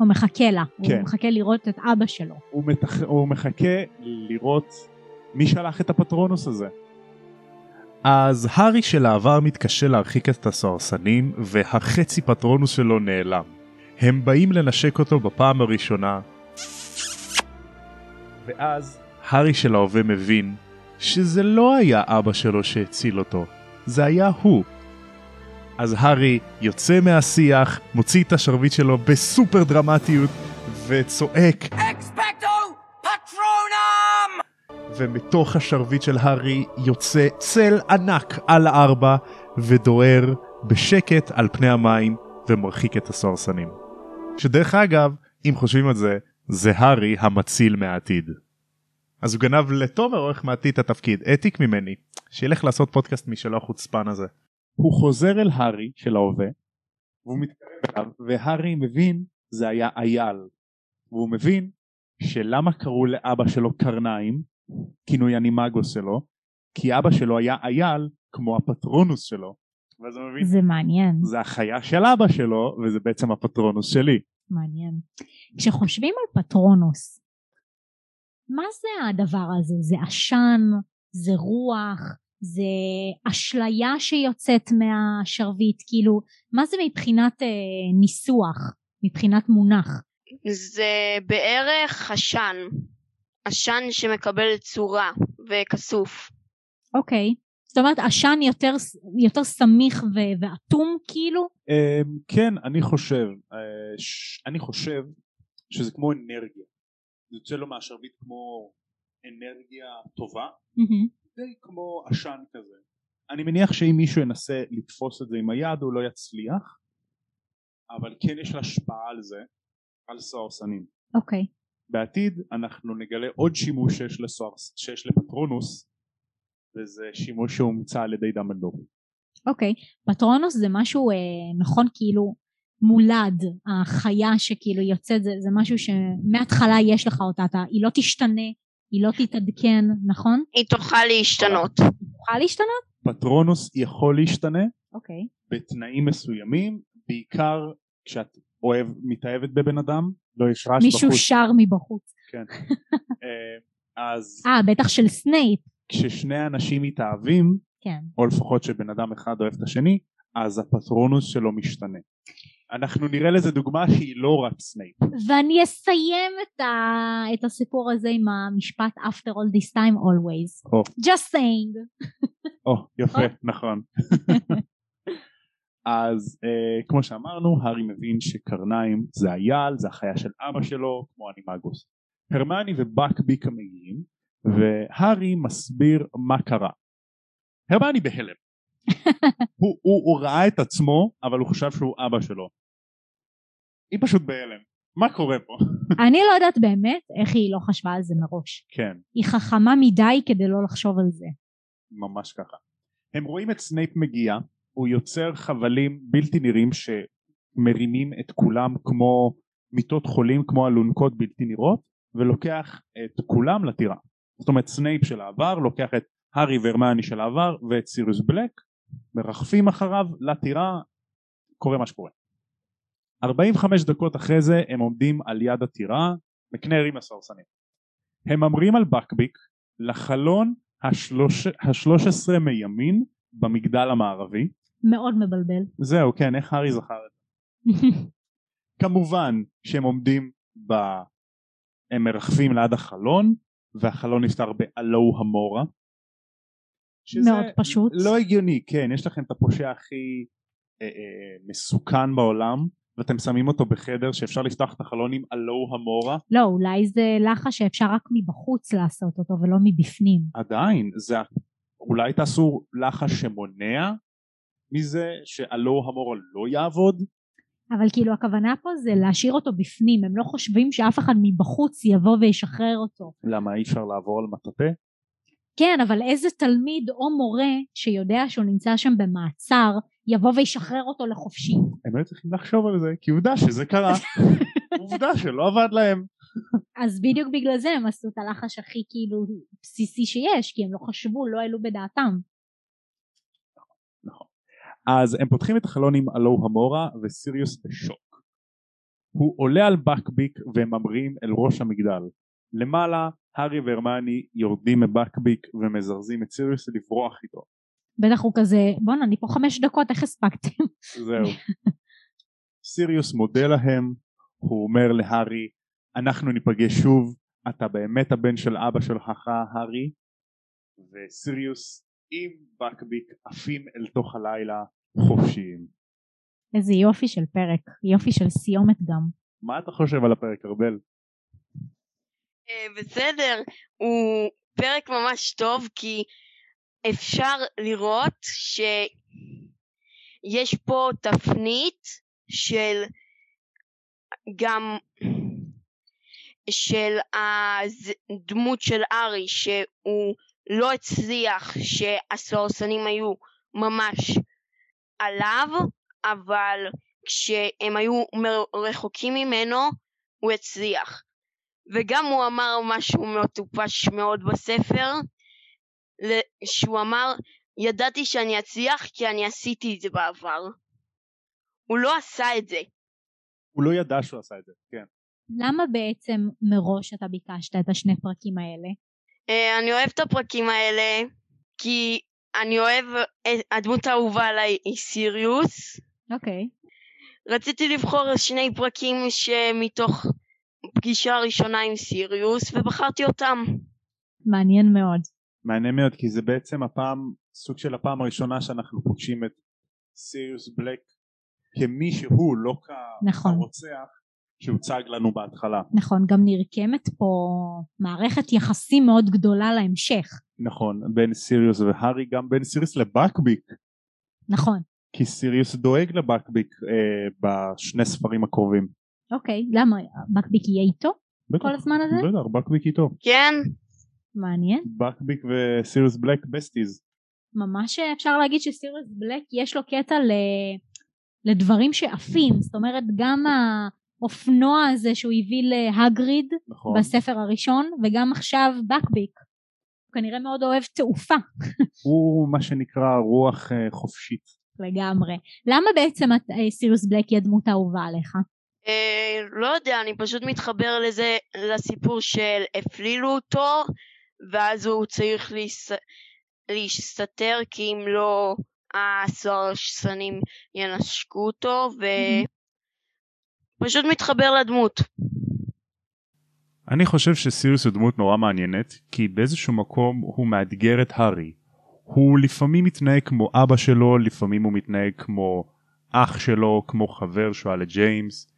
הוא מחכה לה כן. הוא מחכה לראות את אבא שלו הוא, מתח... הוא מחכה לראות מי שלח את הפטרונוס הזה. אז הארי של העבר מתקשה להרחיק את הסוהרסנים והחצי פטרונוס שלו נעלם. הם באים לנשק אותו בפעם הראשונה ואז הארי של ההווה מבין שזה לא היה אבא שלו שהציל אותו, זה היה הוא. אז הארי יוצא מהשיח, מוציא את השרביט שלו בסופר דרמטיות וצועק Expecto Patronum! ומתוך השרביט של הארי יוצא צל ענק על הארבע ודוהר בשקט על פני המים ומרחיק את הסוהרסנים. שדרך אגב, אם חושבים על זה, זה הארי המציל מהעתיד. אז הוא גנב לתומר עורך מעתיד את התפקיד, העתיק ממני, שילך לעשות פודקאסט משלו החוצפן הזה. הוא חוזר אל הארי של ההווה, והוא מתקרב אליו, והארי מבין זה היה אייל. והוא מבין שלמה קראו לאבא שלו קרניים, כינוי האנימגוס שלו, כי אבא שלו היה אייל כמו הפטרונוס שלו. ואז הוא מבין, זה מעניין זה החיה של אבא שלו, וזה בעצם הפטרונוס שלי. מעניין. כשחושבים על פטרונוס, מה זה הדבר הזה? זה עשן? זה רוח? זה אשליה שיוצאת מהשרביט? כאילו, מה זה מבחינת אה, ניסוח? מבחינת מונח? זה בערך עשן. עשן שמקבל צורה וכסוף. אוקיי. זאת אומרת, עשן יותר, יותר סמיך ו- ואטום כאילו? אמ, כן, אני חושב, אה, ש- אני חושב שזה כמו אנרגיה. זה יוצא לו מהשרביט כמו אנרגיה טובה, מהמם. די כמו עשן כזה. אני מניח שאם מישהו ינסה לתפוס את זה עם היד הוא לא יצליח אבל כן יש לה השפעה על זה על סוהרסנים אוקיי. בעתיד אנחנו נגלה עוד שימוש שיש, לסוהר, שיש לפטרונוס וזה שימוש שהומצא על ידי דמבלדור אוקיי. פטרונוס זה משהו אה, נכון כאילו מולד החיה שכאילו יוצאת זה, זה משהו שמההתחלה יש לך אותה אתה, היא לא תשתנה היא לא תתעדכן נכון? היא תוכל להשתנות. תוכל להשתנות? פטרונוס יכול להשתנה אוקיי. בתנאים מסוימים בעיקר כשאת אוהב מתאהבת בבן אדם לא יש רעש מישהו בחוץ שר מבחוץ. כן. אה, אז אה בטח של סנייפ. כששני אנשים מתאהבים כן. או לפחות שבן אדם אחד אוהב את השני אז הפטרונוס שלו משתנה אנחנו נראה לזה דוגמה שהיא לא רק סנייפ ואני אסיים את, ה... את הסיפור הזה עם המשפט after all this time always. או. just saying. או יפה נכון אז אה, כמו שאמרנו הארי מבין שקרניים זה אייל זה החיה של אבא שלו כמו אנימגוס הרמיוני ובקביק מגיעים והארי מסביר מה קרה הרמיוני בהלם הוא, הוא, הוא ראה את עצמו אבל הוא חשב שהוא אבא שלו. היא פשוט בהלם. מה קורה פה? אני לא יודעת באמת איך היא לא חשבה על זה מראש. כן. היא חכמה מדי כדי לא לחשוב על זה. ממש ככה. הם רואים את סנייפ מגיע הוא יוצר חבלים בלתי נראים שמרימים את כולם כמו מיטות חולים כמו אלונקות בלתי נראות ולוקח את כולם לטירה. זאת אומרת סנייפ של העבר לוקח את הארי והרמיוני של העבר ואת סיריוס בלק מרחפים אחריו לטירה קורה מה שקורה. 45 דקות אחרי זה הם עומדים על יד הטירה מקנרים הסרסנים הם ממריאים על בקביק לחלון השלוש, השלוש עשרה מימין במגדל המערבי. מאוד מבלבל. זהו כן איך הארי זכר את זה? כמובן שהם עומדים ב... הם מרחפים ליד החלון והחלון נפתר באלוהו המורה שזה מאוד פשוט. לא הגיוני כן יש לכם את הפושע הכי אה, אה, מסוכן בעולם ואתם שמים אותו בחדר שאפשר לפתוח את החלון עם אלוהו המורה לא אולי זה לחש שאפשר רק מבחוץ לעשות אותו ולא מבפנים. עדיין זה אולי תעשו לחש שמונע מזה שאלוהו המורה לא יעבוד אבל כאילו הכוונה פה זה להשאיר אותו בפנים הם לא חושבים שאף אחד מבחוץ יבוא וישחרר אותו. למה אי אפשר לעבור על מטאטא כן אבל איזה תלמיד או מורה שיודע שהוא נמצא שם במעצר יבוא וישחרר אותו לחופשי. הם היו צריכים לחשוב על זה כי עובדה שזה קרה עובדה שלא עבד להם אז בדיוק בגלל זה הם עשו את הלחש הכי כאילו בסיסי שיש כי הם לא חשבו לא העלו בדעתם. נכון. אז הם פותחים את החלון עם אלוהו המורה וסיריוס בשוק. הוא עולה על בקביק והם ממריאים אל ראש המגדל. למעלה הארי והרמני יורדים מבקביק ומזרזים את סיריוס לברוח איתו. בטח הוא כזה בואנה אני פה חמש דקות איך הספקתם. זהו. סיריוס מודה להם, הוא אומר להארי אנחנו ניפגש שוב, אתה באמת הבן של אבא שלך הארי וסיריוס עם בקביק עפים אל תוך הלילה חופשיים. איזה יופי של פרק יופי של סיומת גם. מה אתה חושב על הפרק ארבל? בסדר, הוא פרק ממש טוב כי אפשר לראות שיש פה תפנית של גם של הדמות של ארי שהוא לא הצליח שהסוהרסנים היו ממש עליו אבל כשהם היו רחוקים ממנו הוא הצליח וגם הוא אמר משהו מטופש מאוד בספר שהוא אמר ידעתי שאני אצליח כי אני עשיתי את זה בעבר הוא לא עשה את זה הוא לא ידע שהוא עשה את זה, כן. למה בעצם מראש אתה ביקשת את השני פרקים האלה? אה, אני אוהב את הפרקים האלה כי אני אוהב הדמות האהובה עליי היא סיריוס אוקיי. רציתי לבחור שני פרקים שמתוך פגישה ראשונה עם סיריוס ובחרתי אותם מעניין מאוד. מעניין מאוד כי זה בעצם הפעם, סוג של הפעם הראשונה שאנחנו פוגשים את סיריוס בלק כמי שהוא, לא נכון. כרוצח שהוצג לנו בהתחלה. נכון גם נרקמת פה מערכת יחסים מאוד גדולה להמשך. נכון, בין סיריוס והארי, גם בין סיריוס לבקביק, נכון. כי סיריוס דואג לבקביק אה, בשני ספרים הקרובים. אוקיי, למה? בקביק יהיה איתו בטח, כל הזמן הזה? בטח, בקביק איתו. כן, מעניין. בקביק וסיריוס בלק besties. ממש אפשר להגיד שסיריוס בלק יש לו קטע ל... לדברים שעפים, זאת אומרת גם האופנוע הזה שהוא הביא להגריד נכון. בספר הראשון וגם עכשיו בקביק. הוא כנראה מאוד אוהב תעופה הוא מה שנקרא רוח אה, חופשית. לגמרי. למה בעצם אה, סיריוס בלק היא הדמות האהובה עליך? אה, לא יודע, אני פשוט מתחבר לזה, לסיפור של הפלילו אותו, ואז הוא צריך להס... להסתתר, כי אם לא, הסוהרסנים ינשקו אותו, ופשוט מתחבר לדמות. אני חושב שסיריוס הוא דמות נורא מעניינת, כי באיזשהו מקום הוא מאתגר את הארי. הוא לפעמים מתנהג כמו אבא שלו, לפעמים הוא מתנהג כמו אח שלו, כמו חבר שהוא היה לג'יימס,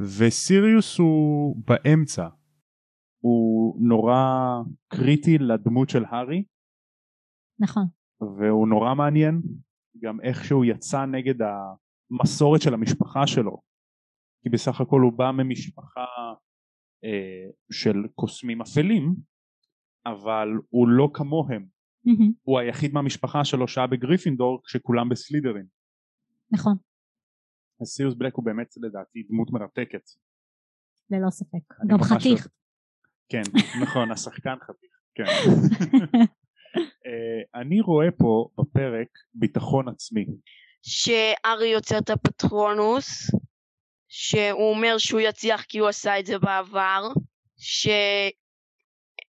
וסיריוס הוא באמצע. הוא נורא קריטי לדמות של הארי. נכון. והוא נורא מעניין גם איך שהוא יצא נגד המסורת של המשפחה שלו. כי בסך הכל הוא בא ממשפחה אה, של קוסמים אפלים אבל הוא לא כמוהם. מהמם, הוא היחיד מהמשפחה שלו שהיה בגריפינדור כשכולם בסלידרין. נכון, סיריוס בלק הוא באמת לדעתי דמות מרתקת ללא ספק. גם חתיך. אוהב- כן נכון השחקן חתיך כן אה, אני רואה פה בפרק ביטחון עצמי שארי יוצר את הפטרונוס, שהוא אומר שהוא יצליח כי הוא עשה את זה בעבר,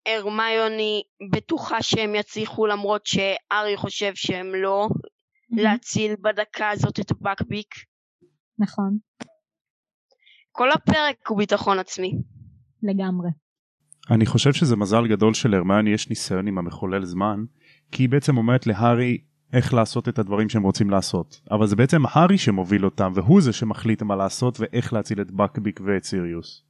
שהרמיוני בטוחה שהם יצליחו למרות שארי חושב שהם לא, להציל בדקה הזאת את הבקביק. נכון, כל הפרק הוא ביטחון עצמי. לגמרי. אני חושב שזה מזל גדול שלהרמיוני יש ניסיון עם המחולל זמן, כי היא בעצם אומרת להארי איך לעשות את הדברים שהם רוצים לעשות. אבל זה בעצם הארי שמוביל אותם, והוא זה שמחליט מה לעשות ואיך להציל את בקביק ואת סיריוס.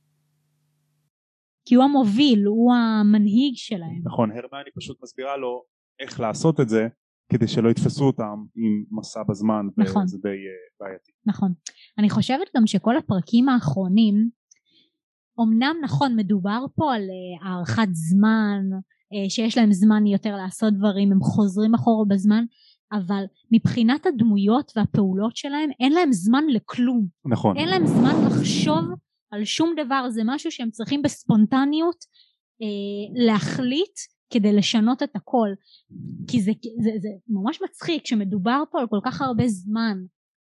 כי הוא המוביל, הוא המנהיג שלהם. נכון הרמיוני פשוט מסבירה לו איך לעשות את זה כדי שלא יתפסו אותם עם מסע בזמן נכון. וזה די אה, בעייתי נכון. אני חושבת גם שכל הפרקים האחרונים, אמנם נכון מדובר פה על אה, הארכת זמן, אה, שיש להם זמן יותר לעשות דברים, הם חוזרים אחורה בזמן, אבל מבחינת הדמויות והפעולות שלהם אין להם זמן לכלום. נכון אין להם זמן לחשוב על שום דבר, זה משהו שהם צריכים בספונטניות אה, להחליט כדי לשנות את הכל. כי זה, זה, זה ממש מצחיק כשמדובר פה על כל כך הרבה זמן,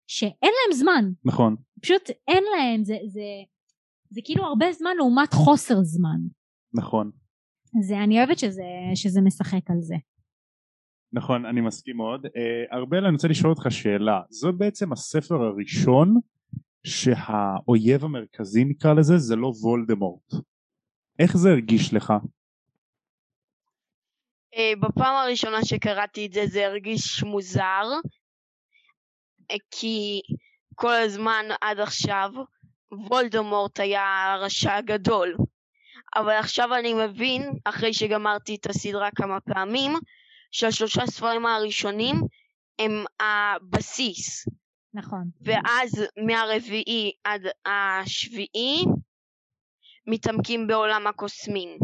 שאין להם זמן, נכון פשוט אין להם, זה, זה, זה כאילו הרבה זמן לעומת חוסר זמן. נכון זה, אני אוהבת שזה, שזה משחק על זה. נכון אני מסכים מאוד אה, ארבל אני רוצה לשאול אותך שאלה זה בעצם הספר הראשון שהאויב המרכזי נקרא לזה זה לא וולדמורט איך זה הרגיש לך? אה, בפעם הראשונה שקראתי את זה זה הרגיש מוזר, אה, כי כל הזמן עד עכשיו וולדמורט היה הרשע הגדול. אבל עכשיו אני מבין, אחרי שגמרתי את הסדרה כמה פעמים, שהשלושה ספרים הראשונים הם הבסיס, נכון. ואז מהרביעי עד השביעי מתעמקים בעולם הקוסמים.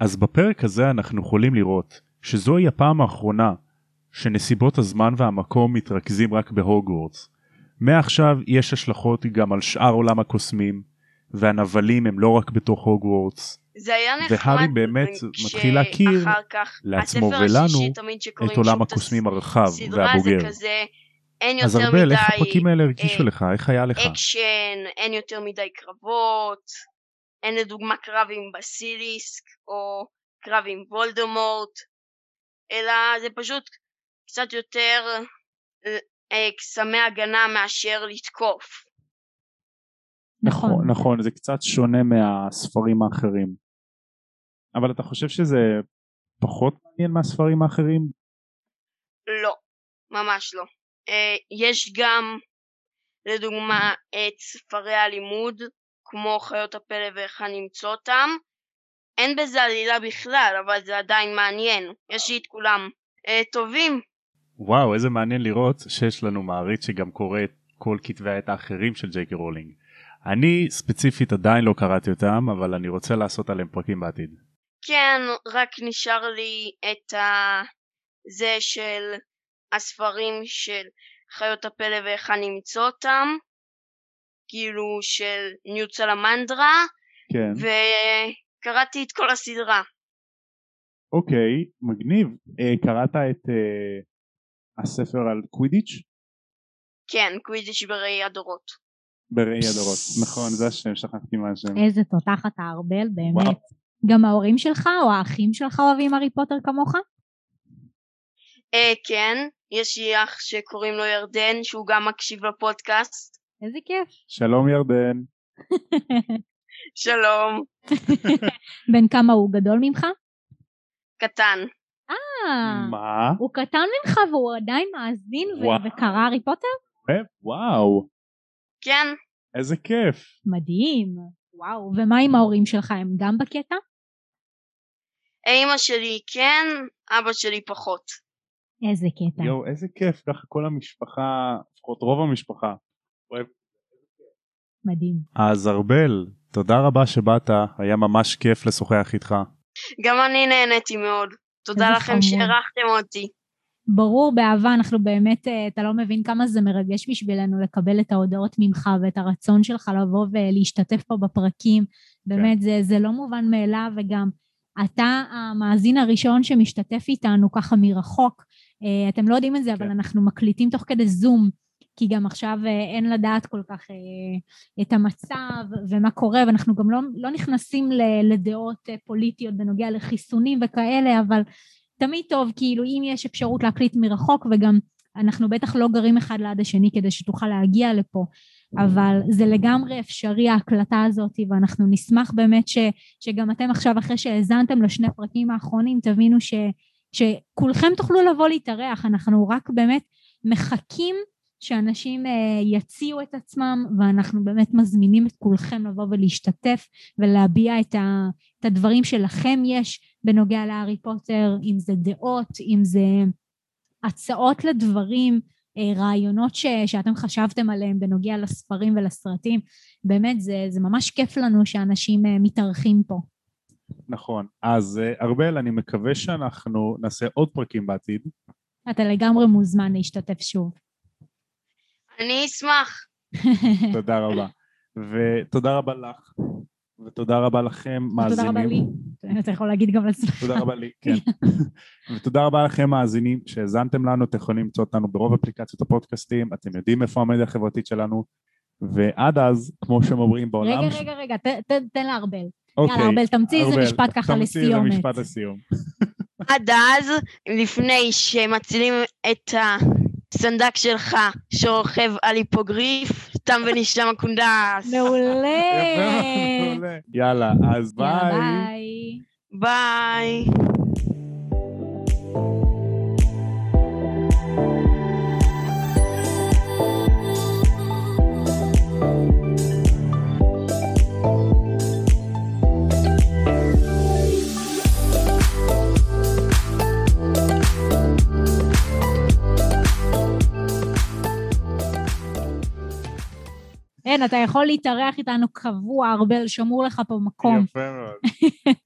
אז בפרק הזה אנחנו יכולים לראות שזוהי הפעם האחרונה שנסיבות הזמן והמקום מתרכזים רק בהוגוורטס. מעכשיו יש השלכות גם על שאר עולם הקוסמים, והנבלים הם לא רק בתוך הוגוורטס, זה היה נחמד והארי באמת מתחיל להכיר כך לעצמו ולנו את עולם הקוסמים הרחב והבוגר. זה כזה אז ארבל, איך הפרקים האלה הרגישו אה, לך? איך היה לך? אקשן, אין יותר מדי קרבות, אין לדוגמה קרב עם בסיליסק או קרב עם וולדמורט, אלא זה פשוט קצת יותר אה, אה, קסמי הגנה מאשר לתקוף. נכון. נכון נכון זה קצת שונה מהספרים האחרים אבל אתה חושב שזה פחות מעניין מהספרים האחרים? לא, ממש לא. אה, יש גם לדוגמה את ספרי הלימוד כמו חיות הפלא ואיך למצוא אותם. אין בזה עלילה בכלל אבל זה עדיין מעניין, יש לי את כולם. אה, טובים. וואו איזה מעניין לראות שיש לנו מעריץ שגם קורא את כל כתבי העת האחרים של ג'ייקי רולינג. אני ספציפית עדיין לא קראתי אותם אבל אני רוצה לעשות עליהם פרקים בעתיד. כן, רק נשאר לי את ה... זה של הספרים של חיות הפלא ואיך אני אמצוא אותם, כאילו של ניו צלמנדרה, כן. וקראתי את כל הסדרה. אוקיי, מגניב. אה, קראת את אה, הספר על קווידיץ'? כן, קווידיץ' בראי הדורות. בראי הדורות. נכון, זה השם, שכחתי מה השם. איזה תותחת הארבל, באמת. וואו. גם ההורים שלך או האחים שלך אוהבים הארי פוטר כמוך? אה, כן, יש לי אח שקוראים לו ירדן, שהוא גם מקשיב לפודקאסט. איזה כיף. שלום ירדן. שלום, בן כמה הוא גדול ממך? קטן. אה, מה? הוא קטן ממך והוא עדיין מאזין ו-. וקרא הארי פוטר? אה, וואו, כן, איזה כיף. מדהים. וואו, ומה עם ההורים שלך, הם גם בקטע? אימא שלי כן, אבא שלי פחות. איזה קטע. יואו, איזה כיף, ככה כל המשפחה, לפחות רוב המשפחה. אוהב. מדהים. אז ארבל תודה רבה שבאת היה ממש כיף לשוחח איתך. גם אני נהניתי מאוד. תודה לכם. שאירחתם אותי. ברור, באהבה, אנחנו באמת, אה, אתה לא מבין כמה זה מרגש בשבילנו לקבל את ההודעות ממך ואת הרצון שלך לבוא ולהשתתף פה בפרקים. באמת, זה, זה לא מובן מאליו, וגם אתה המאזין הראשון שמשתתף איתנו ככה מרחוק. אה, אתם לא יודעים את זה, אבל כן. אנחנו מקליטים תוך כדי זום, כי גם עכשיו אה, אין לדעת כל כך אה, את המצב ומה קורה, ואנחנו גם לא, לא נכנסים לדעות אה, פוליטיות בנוגע לחיסונים וכאלה, אבל תמיד טוב, כאילו, אם יש אפשרות להקליט מרחוק, וגם אנחנו בטח לא גרים אחד ליד השני כדי שתוכל להגיע לפה, אבל זה לגמרי אפשרי ההקלטה הזאת, ואנחנו נשמח באמת ש, שגם אתם עכשיו, אחרי שהאזנתם לשני פרקים האחרונים, תבינו ש, שכולכם תוכלו לבוא להתארח, אנחנו רק באמת מחכים שאנשים אה, יציעו את עצמם, ואנחנו באמת מזמינים את כולכם לבוא ולהשתתף ולהביע את, ה, את הדברים שלכם יש בנוגע להארי פוטר, אם זה דעות, אם זה הצעות לדברים, אה, רעיונות ש, שאתם חשבתם עליהם בנוגע לספרים ולסרטים. באמת, זה, זה ממש כיף לנו שאנשים אה, מתארחים פה. נכון. אז ארבל, אני מקווה שאנחנו נעשה עוד פרקים בעתיד. אתה לגמרי מוזמן להשתתף שוב. אני אשמח. תודה רבה. ותודה רבה לך, ותודה רבה לכם, תודה מאזינים. רבה לי. אתה יכול להגיד גם לעצמך. תודה רבה לי, כן. ותודה רבה לכם מאזינים שהאזנתם לנו, אתם יכולים למצוא אותנו ברוב אפליקציות הפודקאסטים, אתם יודעים איפה המדיה החברתית שלנו, ועד אז, כמו שהם אומרים בעולם... רגע, רגע, רגע, ת- ת- תן לארבל. אוקיי, יאללה, ארבל, תמציא איזה משפט ככה תמציא איזה לסיומת. משפט לסיום. עד אז, לפני שמצילים את הסנדק שלך שרוכב על היפוגריף, תם ונשלם הקונדס. מעולה. יאללה, אז ביי. ביי. אין, אתה יכול להתארח איתנו קבוע, ארבל, שמור לך פה מקום. יפה מאוד.